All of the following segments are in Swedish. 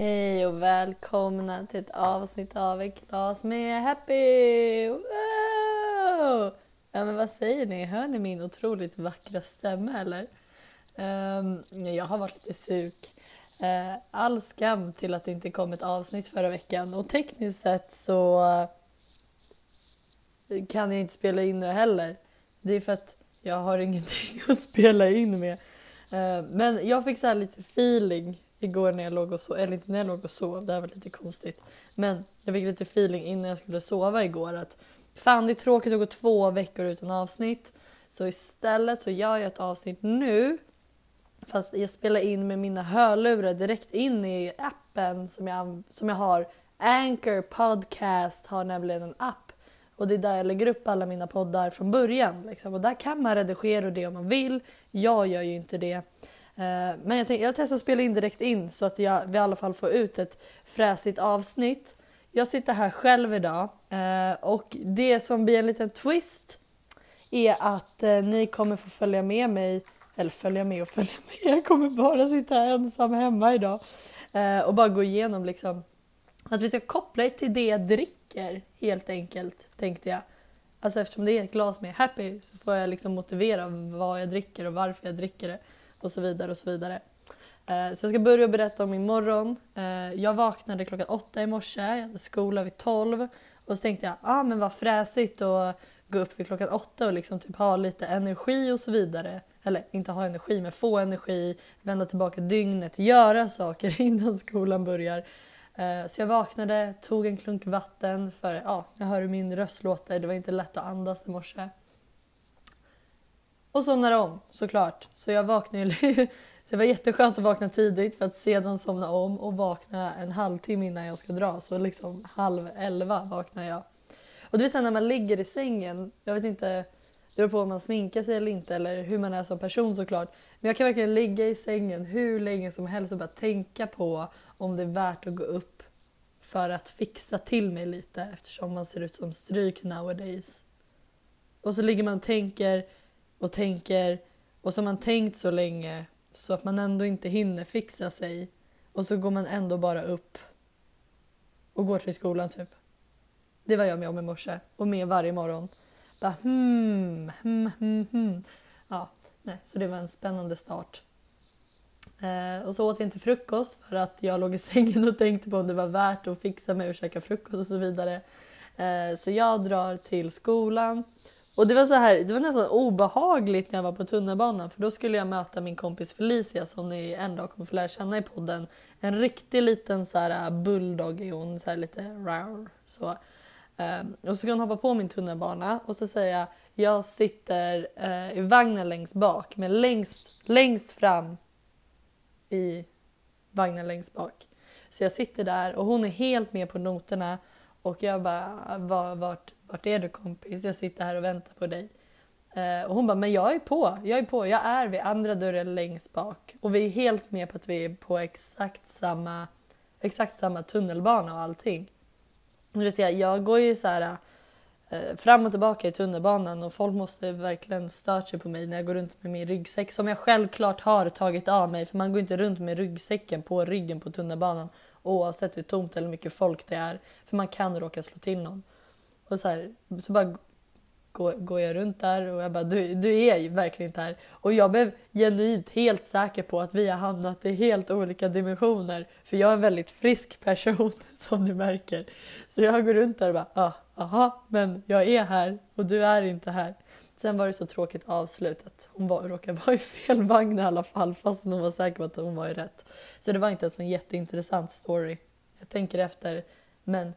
Hej och välkomna till ett avsnitt av ett glas med Happy! Wow! Ja men vad säger ni? Hör ni min otroligt vackra stämma eller? Um, jag har varit lite suk. Uh, eh, all skam till att det inte kom ett avsnitt förra veckan och tekniskt sett så kan jag inte spela in nu heller. Det är för att jag har ingenting att spela in med. Uh, men jag fick så lite feeling igår när jag låg och sov, eller inte när jag låg och sov, det här var lite konstigt. Men jag fick lite feeling innan jag skulle sova igår att fan det är tråkigt att gå två veckor utan avsnitt. Så istället så gör jag ett avsnitt nu. Fast jag spelar in med mina hörlurar direkt in i appen som jag, som jag har. Anchor Podcast har nämligen en app. Och det är där jag lägger upp alla mina poddar från början. Liksom. Och där kan man redigera det om man vill. Jag gör ju inte det. Eh, men jag, tänkte, jag testar att spela in direkt in så att jag, vi i alla fall får ut ett fräsigt avsnitt. Jag sitter här själv idag eh, och det som blir en liten twist är att eh, ni kommer få följa med mig, eller följa med och följa med, jag kommer bara sitta ensam hemma idag och bara gå igenom liksom att vi ska koppla det till det jag dricker helt enkelt tänkte jag. Alltså eftersom det är ett glas med happy så får jag liksom motivera vad jag dricker och varför jag dricker det och så vidare och så vidare. Eh, så jag ska börja berätta om min morgon. Eh, jag vaknade klockan åtta i morse, jag hade skola vid tolv och så tänkte jag, ah, men vad fräsigt att gå upp vid klockan åtta och liksom typ ha lite energi och så vidare. Eller inte ha energi, men få energi, vända tillbaka dygnet, göra saker innan skolan börjar. Eh, så jag vaknade, tog en klunk vatten för ja, jag hör hur min röst låter. Det var inte lätt att andas i morse. Och somnade om såklart. Så jag vaknade Så det var jätteskönt att vakna tidigt för att sedan somna om och vakna en halvtimme innan jag ska dra. Så liksom halv elva vaknar jag. Och det vill säga när man ligger i sängen. Jag vet inte, det beror på om man sminkar sig eller inte eller hur man är som person såklart. Men jag kan verkligen ligga i sängen hur länge som helst och bara tänka på om det är värt att gå upp för att fixa till mig lite eftersom man ser ut som stryk nowadays. Och så ligger man och tänker och tänker och så har man tänkt så länge så att man ändå inte hinner fixa sig och så går man ändå bara upp och går till skolan typ. Det var jag med om i morse och med varje morgon. Bara hmm, hmm, hmm, hmm. Ja, nej, så det var en spännande start. Eh, och så åt jag inte frukost för att jag låg i sängen och tänkte på om det var värt att fixa mig och käka frukost och så vidare. Eh, så jag drar till skolan och det var så här, det var nästan obehagligt när jag var på tunnelbanan för då skulle jag möta min kompis Felicia som ni en dag kommer få lära känna i podden. En riktig liten så här äh, bulldog är hon, så här lite rar så. Ehm, och så ska hon hoppa på min tunnelbana och så säger jag jag sitter äh, i vagnen längst bak men längst, längst fram i vagnen längst bak. Så jag sitter där och hon är helt med på noterna och jag bara, vart, vart är du kompis? Jag sitter här och väntar på dig. Eh, och hon bara, men jag är på, jag är på, jag är vid andra dörren längst bak. Och vi är helt med på att vi är på exakt samma, exakt samma tunnelbana och allting. Det vill säga, jag går ju så här eh, fram och tillbaka i tunnelbanan och folk måste verkligen stört sig på mig när jag går runt med min ryggsäck som jag självklart har tagit av mig för man går inte runt med ryggsäcken på ryggen på tunnelbanan oavsett hur tomt eller mycket folk det är för man kan råka slå till någon. Och så, här, så bara går, går jag runt där och jag bara du, du är ju verkligen inte här. Och jag blev genuint helt säker på att vi har hamnat i helt olika dimensioner. För jag är en väldigt frisk person som ni märker. Så jag går runt där och bara ah, aha, men jag är här och du är inte här. Sen var det så tråkigt avslut att Hon var, råkade vara i fel vagn i alla fall fast hon var säker på att hon var i rätt. Så det var inte en sån jätteintressant story. Jag tänker efter. Men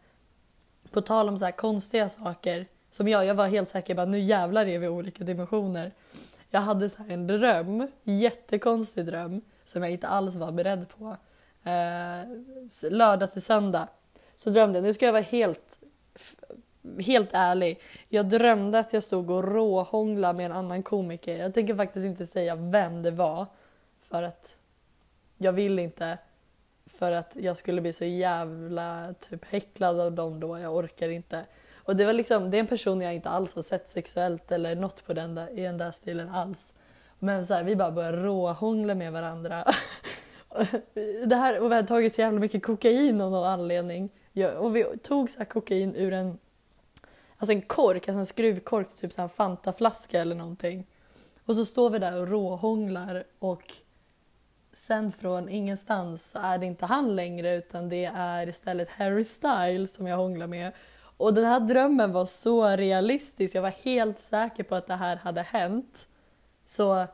på tal om så här konstiga saker som jag, jag var helt säker på att nu jävlar är vi i olika dimensioner. Jag hade så en dröm, jättekonstig dröm som jag inte alls var beredd på. Eh, lördag till söndag så drömde jag, nu ska jag vara helt, helt ärlig. Jag drömde att jag stod och råhånglade med en annan komiker. Jag tänker faktiskt inte säga vem det var för att jag vill inte för att jag skulle bli så jävla typ häcklad av dem då. Jag orkar inte. Och det var liksom, det är en person jag inte alls har sett sexuellt eller något på den där, i den där stilen alls. Men så här, vi bara började råhångla med varandra. det här, och vi hade tagit så jävla mycket kokain av någon anledning. Ja, och vi tog så här kokain ur en, alltså en kork, alltså en skruvkork till typ så här Fantaflaska eller någonting. Och så står vi där och råhånglar och sen från ingenstans så är det inte han längre utan det är istället Harry Styles som jag hånglar med. Och den här drömmen var så realistisk, jag var helt säker på att det här hade hänt. Så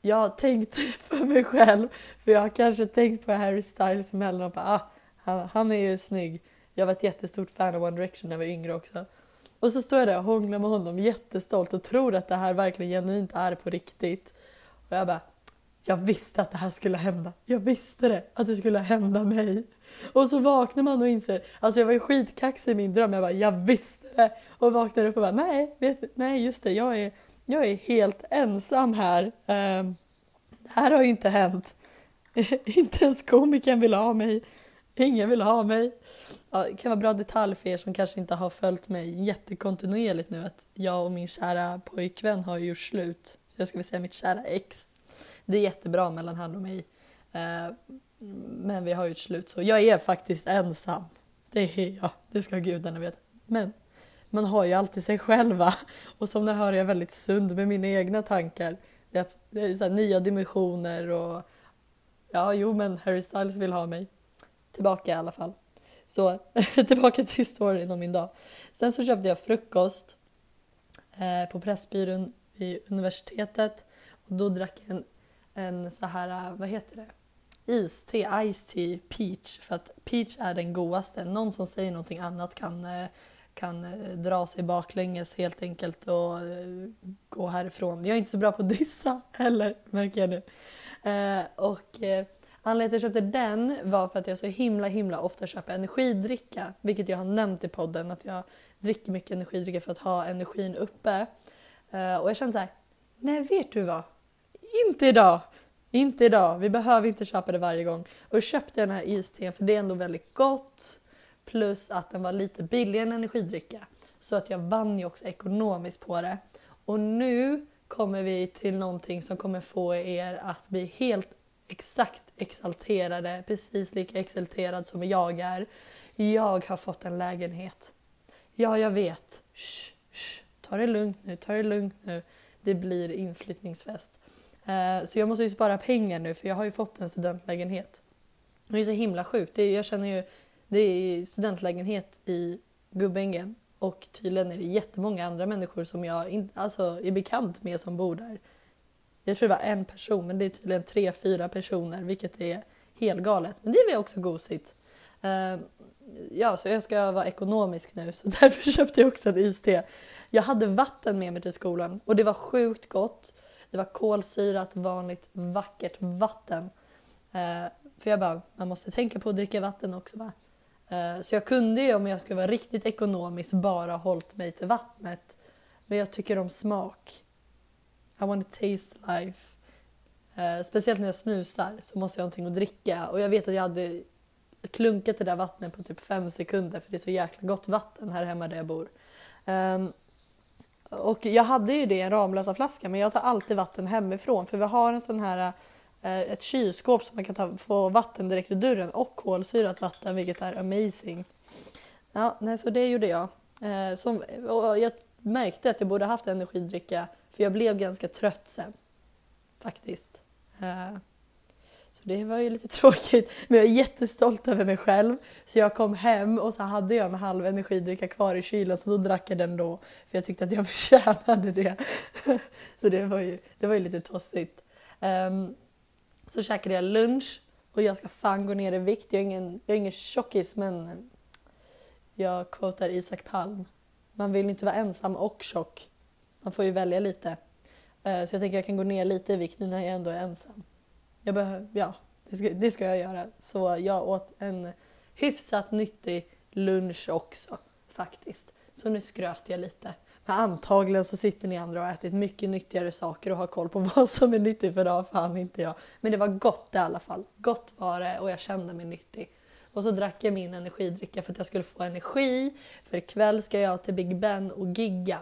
jag tänkte för mig själv, för jag har kanske tänkt på Harry Styles emellanåt, ah, han, han är ju snygg. Jag var ett jättestort fan av One Direction när jag var yngre också. Och så står jag där och hånglar med honom jättestolt och tror att det här verkligen genuint är på riktigt. Och jag bara, jag visste att det här skulle hända. Jag visste det, att det skulle hända mig. Och så vaknar man och inser, alltså jag var ju skitkaxig i min dröm, jag bara jag visste det. Och vaknar upp och bara nej, vet, nej just det, jag är, jag är helt ensam här. Um, det här har ju inte hänt. inte ens komikern vill ha mig. Ingen vill ha mig. Ja, det kan vara bra detalj för er som kanske inte har följt mig jättekontinuerligt nu att jag och min kära pojkvän har gjort slut. Så jag skulle säga mitt kära ex. Det är jättebra mellan han och mig. Eh, men vi har ju ett slut så jag är faktiskt ensam. Det är jag, det ska gudarna veta. Men man har ju alltid sig själva och som ni hör är jag väldigt sund med mina egna tankar. Det är så nya dimensioner och ja, jo men Harry Styles vill ha mig. Tillbaka i alla fall. Så tillbaka till storyn om min dag. Sen så köpte jag frukost eh, på Pressbyrån vid universitetet och då drack jag en, en så här, äh, vad heter det? iste, ice tea, peach. För att peach är den godaste. Någon som säger någonting annat kan, äh, kan äh, dra sig baklänges helt enkelt och gå härifrån. Jag är inte så bra på att dissa heller, märker jag nu. och anledningen till att jag köpte den var för att jag så himla himla ofta köper energidricka. Vilket jag har nämnt i podden att jag dricker mycket energidricka för att ha energin uppe. och jag kände så här, nej vet du vad? Inte idag! Inte idag, vi behöver inte köpa det varje gång. Och köpte den här isten för det är ändå väldigt gott. Plus att den var lite billigare än energidricka. Så att jag vann ju också ekonomiskt på det. Och nu kommer vi till någonting som kommer få er att bli helt exakt exalterade, precis lika exalterad som jag är. Jag har fått en lägenhet. Ja, jag vet. Shh, shh. Ta det lugnt nu, ta det lugnt nu. Det blir inflyttningsfest. Eh, så jag måste ju spara pengar nu för jag har ju fått en studentlägenhet. Det är så himla sjukt. jag känner ju, det är studentlägenhet i Gubbängen och tydligen är det jättemånga andra människor som jag in, alltså, är bekant med som bor där. Jag tror det var en person men det är tydligen tre, fyra personer vilket är helt galet. Men det är väl också gosigt. Uh, ja, så jag ska vara ekonomisk nu så därför köpte jag också en iste. Jag hade vatten med mig till skolan och det var sjukt gott. Det var kolsyrat, vanligt, vackert vatten. Eh, för jag bara, man måste tänka på att dricka vatten också va. Eh, så jag kunde ju om jag skulle vara riktigt ekonomisk bara hållit mig till vattnet. Men jag tycker om smak. I want to taste life. Eh, speciellt när jag snusar så måste jag ha någonting att dricka. Och jag vet att jag hade klunkat det där vattnet på typ fem sekunder för det är så jäkla gott vatten här hemma där jag bor. Um, och jag hade ju det i en Ramlösa flaska men jag tar alltid vatten hemifrån för vi har en sån här eh, ett kylskåp som man kan ta, få vatten direkt ur dörren och kolsyrat vatten vilket är amazing. Ja, nej, så det gjorde jag. Eh, som, och jag märkte att jag borde haft energidricka för jag blev ganska trött sen. Faktiskt. Eh, så det var ju lite tråkigt. Men jag är jättestolt över mig själv. Så jag kom hem och så hade jag en halv energidricka kvar i kylen så då drack jag den då. För jag tyckte att jag förtjänade det. Så det var ju, det var ju lite tossigt. Um, så käkade jag lunch och jag ska fan gå ner i vikt. Jag är ingen, jag är ingen tjockis men jag quotar Isak Palm. Man vill inte vara ensam och tjock. Man får ju välja lite. Uh, så jag tänker att jag kan gå ner lite i vikt nu när jag ändå är ensam. Jag behöver, ja, det ska, det ska jag göra. Så jag åt en hyfsat nyttig lunch också faktiskt. Så nu skröt jag lite. Men antagligen så sitter ni andra och har ätit mycket nyttigare saker och har koll på vad som är nyttigt för det har fan inte jag. Men det var gott i alla fall. Gott var det och jag kände mig nyttig. Och så drack jag min energidricka för att jag skulle få energi. För ikväll ska jag till Big Ben och gigga.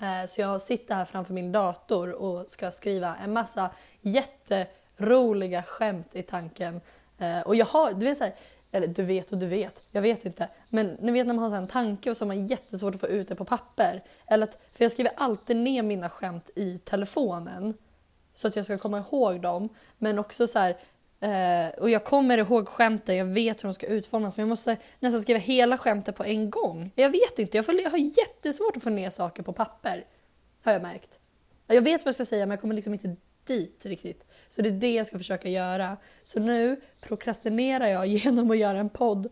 Eh, så jag sitter här framför min dator och ska skriva en massa jätte roliga skämt i tanken. Eh, och jag har, du vet så här, eller du vet och du vet, jag vet inte. Men ni vet när man har så här en tanke och så har man jättesvårt att få ut det på papper. Eller att, för jag skriver alltid ner mina skämt i telefonen. Så att jag ska komma ihåg dem. Men också så här, eh, och jag kommer ihåg skämten, jag vet hur de ska utformas. Men jag måste nästan skriva hela skämtet på en gång. Jag vet inte, jag, får, jag har jättesvårt att få ner saker på papper. Har jag märkt. Jag vet vad jag ska säga men jag kommer liksom inte dit riktigt. Så det är det jag ska försöka göra. Så nu prokrastinerar jag genom att göra en podd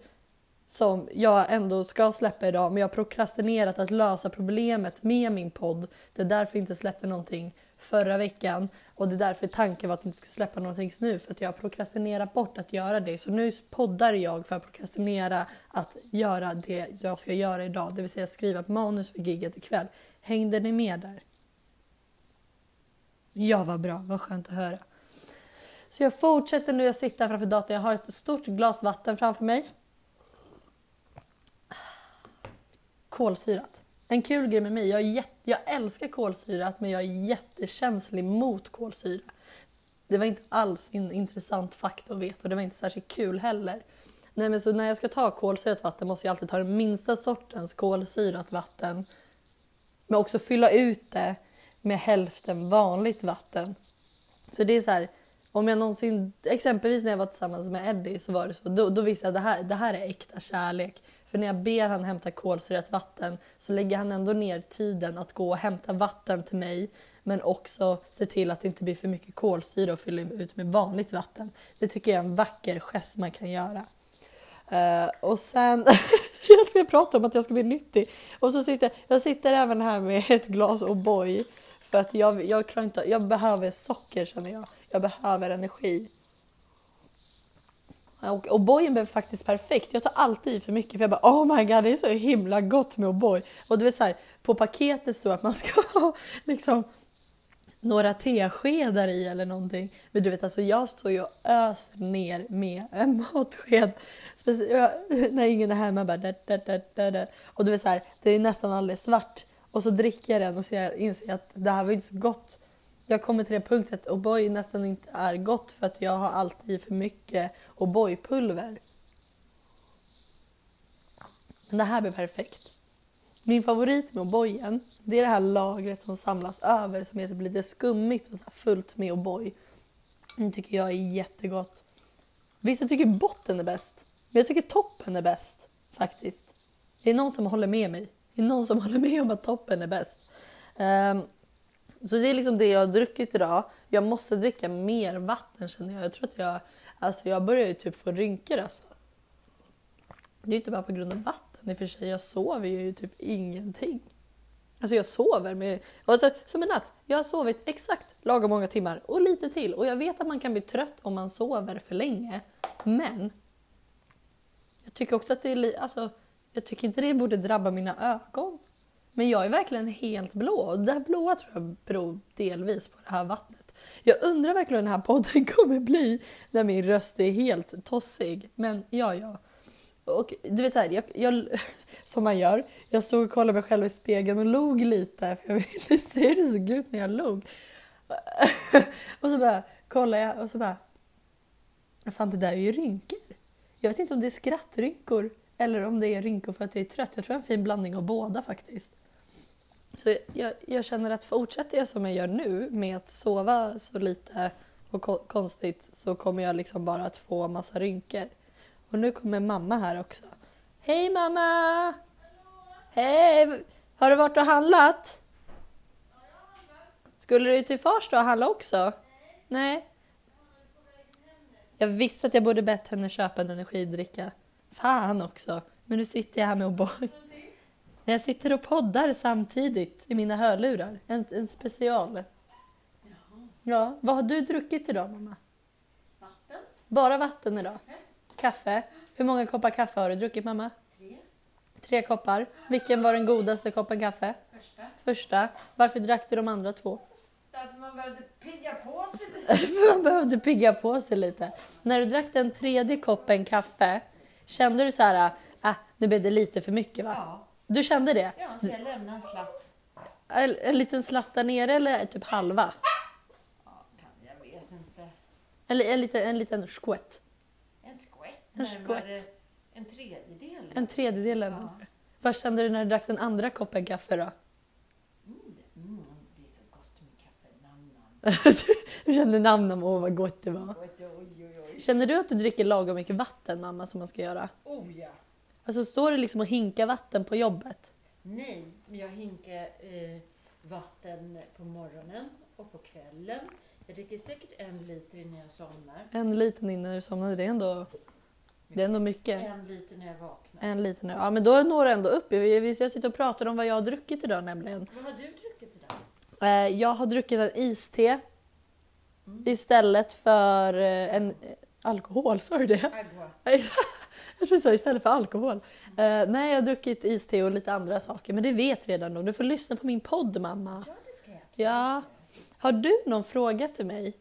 som jag ändå ska släppa idag men jag har prokrastinerat att lösa problemet med min podd. Det är därför jag inte släppte någonting förra veckan och det är därför tanken var att jag inte skulle släppa någonting nu för att jag har prokrastinerat bort att göra det. Så nu poddar jag för att prokrastinera att göra det jag ska göra idag, det vill säga skriva ett manus för giget ikväll. Hängde ni med där? Ja, vad bra. Vad skönt att höra. Så jag fortsätter nu. att sitta framför datorn. Jag har ett stort glas vatten framför mig. Kolsyrat. En kul grej med mig. Jag, jätte, jag älskar kolsyrat men jag är jättekänslig mot kolsyra. Det var inte alls en intressant fakta att veta och det var inte särskilt kul heller. Nej, men så när jag ska ta kolsyrat vatten måste jag alltid ta den minsta sortens kolsyrat vatten. Men också fylla ut det med hälften vanligt vatten. Så det är så här, om jag någonsin, exempelvis när jag var tillsammans med Eddie så var det så, då, då visste jag att det här, det här är äkta kärlek. För när jag ber han hämta kolsyrat vatten så lägger han ändå ner tiden att gå och hämta vatten till mig men också se till att det inte blir för mycket kolsyra och fylla ut med vanligt vatten. Det tycker jag är en vacker gest man kan göra. Uh, och sen, jag ska prata om att jag ska bli nyttig. Och så sitter jag sitter även här med ett glas O'boy för att jag, jag, klarar inte, jag behöver socker känner jag. Jag behöver energi. Och O'boyen blev faktiskt perfekt. Jag tar alltid i för mycket för jag bara oh my god det är så himla gott med O'boy. Och du vet så här, på paketet står att man ska ha liksom några teskedar i eller någonting. Men du vet alltså jag står ju och öser ner med en matsked. Speciellt när ingen är hemma bara da, da, da, da, Och du vet så här, det är nästan alldeles svart. Och så dricker jag den och så jag inser att det här var inte så gott. Jag kommer till det punkten att O'boy nästan inte är gott för att jag har alltid för mycket O'boy-pulver. Men det här blir perfekt. Min favorit med O'boyen, det är det här lagret som samlas över som är typ lite skummigt och så fullt med O'boy. Det tycker jag är jättegott. Vissa tycker botten är bäst, men jag tycker toppen är bäst faktiskt. Det är någon som håller med mig. Det är någon som håller med om att toppen är bäst. Um, så det är liksom det jag har druckit idag. Jag måste dricka mer vatten känner jag. Jag tror att jag, alltså jag börjar ju typ få rynkor alltså. Det är inte bara på grund av vatten i och för sig. Jag sover ju typ ingenting. Alltså jag sover med, alltså, som en natt. Jag har sovit exakt lagom många timmar och lite till. Och jag vet att man kan bli trött om man sover för länge. Men jag tycker också att det är alltså, jag tycker inte det borde drabba mina ögon. Men jag är verkligen helt blå och det här blåa tror jag beror delvis på det här vattnet. Jag undrar verkligen hur den här podden kommer bli när min röst är helt tossig. Men ja, ja. Och du vet här, jag, jag, som man gör. Jag stod och kollade mig själv i spegeln och log lite för jag ville se hur det såg ut när jag log. och så bara kollade jag och så bara... Fan, det där är ju rynkor. Jag vet inte om det är skrattrynkor eller om det är rynkor för att jag är trött. Jag tror det är en fin blandning av båda faktiskt. Så jag, jag, känner att fortsätter jag som jag gör nu med att sova så lite och ko konstigt så kommer jag liksom bara att få massa rynkor. Och nu kommer mamma här också. Hej mamma! Hallå. Hej! Har du varit och handlat? Ja, jag har handlat. Skulle du till Farsta och handla också? Nej. Nej. Jag visste att jag borde bett henne köpa en energidricka. Fan också. Men nu sitter jag här med O'boy. Jag sitter och poddar samtidigt i mina hörlurar. En, en special. Jaha. Ja. Vad har du druckit idag mamma? Vatten? Bara vatten idag? Kaffe? Kaffe? Hur många koppar kaffe har du druckit mamma? Tre? Tre koppar. Vilken var den godaste koppen kaffe? Första? Första. Varför drack du de andra två? Därför man behövde pigga på sig lite. Man behövde pigga på sig lite. När du drack den tredje koppen kaffe, kände du så här, ah, nu blev det lite för mycket va? Ja. Du kände det? Ja, så jag lämnade en slatt. En, en liten slatt där nere eller typ halva? Ja, kan, jag vet inte. En, en, liten, en liten skvätt. En skvätt. En skvätt. En tredjedel. En tredjedel Ja. Vad kände du när du drack den andra koppen kaffe då? Mm, det- mm, det är så gott med kaffe. Nam, nam. du kände namn om åh vad gott det var. Oj, oj, oj, oj. Känner du att du dricker lagom mycket vatten mamma som man ska göra? Oh ja. Alltså står du liksom och hinkar vatten på jobbet? Nej, men jag hinkar eh, vatten på morgonen och på kvällen. Jag dricker säkert en liter innan jag somnar. En liten innan du somnade, det är ändå, det är ändå mycket. En liter när jag vaknar. En liten, ja men då når du ändå upp. Vi ska sitta och prata om vad jag har druckit idag nämligen. Vad har du druckit idag? Eh, Jag har druckit en iste istället för eh, en eh, alkohol, sa du det? Agua. Jag tror sa istället för alkohol. Eh, nej, jag har druckit iste och lite andra saker, men det vet redan då. Du får lyssna på min podd mamma. Ja, det ska jag absolut Ja. Har du någon fråga till mig?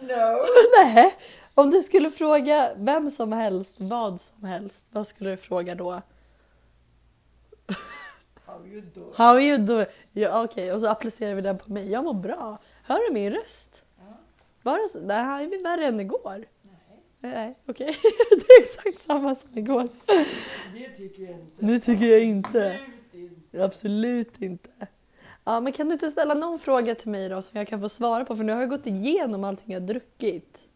No! Nej. Om du skulle fråga vem som helst, vad som helst, vad skulle du fråga då? How you do? How you doing? Ja, Okej, och så applicerar vi den på mig. Jag mår bra. Hör du min röst? Det så? Det här är värre än igår. Nej, Nej, okej. Det är exakt samma som igår. det tycker jag inte. Nu tycker jag inte. Absolut inte. Absolut inte. Ja, men kan du inte ställa någon fråga till mig då som jag kan få svara på? För nu har jag gått igenom allting jag har druckit.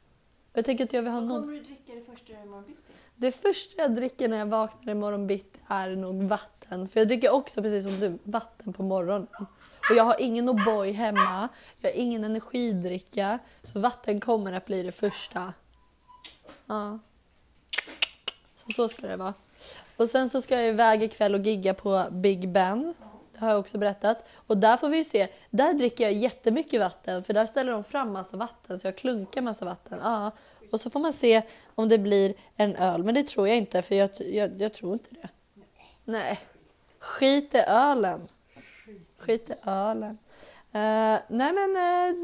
Jag tänker att jag vill ha någon... kommer du dricka det första imorgon bitti? Det första jag dricker när jag vaknar imorgon bitti är nog vatten. För jag dricker också precis som du, vatten på morgonen. Och jag har ingen O'boy hemma, jag har ingen energidricka. Så vatten kommer att bli det första. Ja. Så så ska det vara. Och sen så ska jag iväg ikväll och gigga på Big Ben. Det har jag också berättat. Och där får vi ju se. Där dricker jag jättemycket vatten för där ställer de fram massa vatten så jag klunkar massa vatten. Ja. Och så får man se om det blir en öl. Men det tror jag inte för jag, jag, jag tror inte det. Nej. Skit i ölen. Skit i ölen. Eh, nej men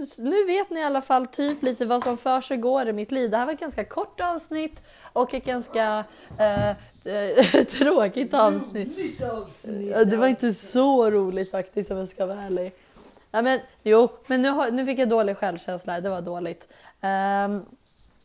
s- nu vet ni i alla fall typ lite vad som för sig går i mitt liv. Det här var ett ganska kort avsnitt och ett ganska t- tråkigt avsnitt. Avsnitt. Det var inte så roligt faktiskt om jag ska vara ärlig. Ja, men, jo, men nu, nu fick jag dålig självkänsla. Det var dåligt. Ehm,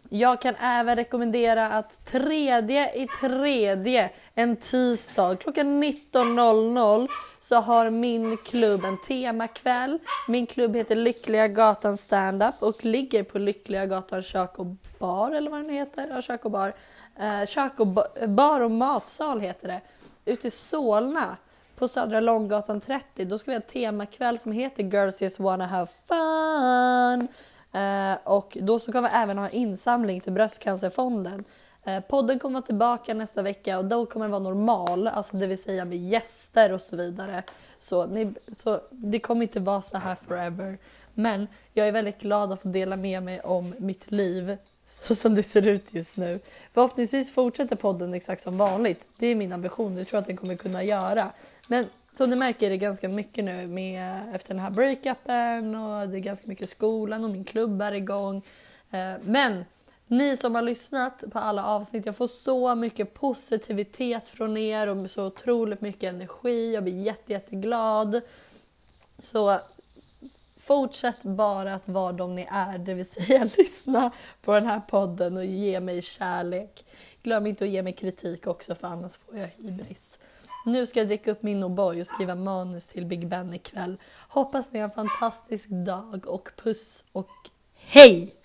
jag kan även rekommendera att tredje i tredje, en tisdag klockan 19.00 så har min klubb en temakväll. Min klubb heter Lyckliga Gatan Standup och ligger på Lyckliga Gatan kök och bar eller vad den heter. Ja, kök och bar. Eh, kök och ba- bar och matsal heter det. Ute i Solna på Södra Långgatan 30. Då ska vi ha en temakväll som heter Girls Just Wanna Have Fun. Eh, och då så kommer vi även ha insamling till Bröstcancerfonden. Eh, podden kommer vara tillbaka nästa vecka och då kommer den vara normal, alltså det vill säga med gäster och så vidare. Så, ni, så det kommer inte vara så här forever. Men jag är väldigt glad att få dela med mig om mitt liv så som det ser ut just nu. Förhoppningsvis fortsätter podden exakt som vanligt. Det är min ambition. det tror jag att den kommer kunna göra. Men som ni märker är det ganska mycket nu med, efter den här breakupen och det är ganska mycket skolan och min klubb är igång. Eh, men ni som har lyssnat på alla avsnitt, jag får så mycket positivitet från er och så otroligt mycket energi. Jag blir jätte, jätteglad. Så fortsätt bara att vara de ni är, det vill säga lyssna på den här podden och ge mig kärlek. Glöm inte att ge mig kritik också för annars får jag hybris. Nu ska jag dricka upp min O'boy och skriva manus till Big Ben ikväll. Hoppas ni har en fantastisk dag och puss och hej!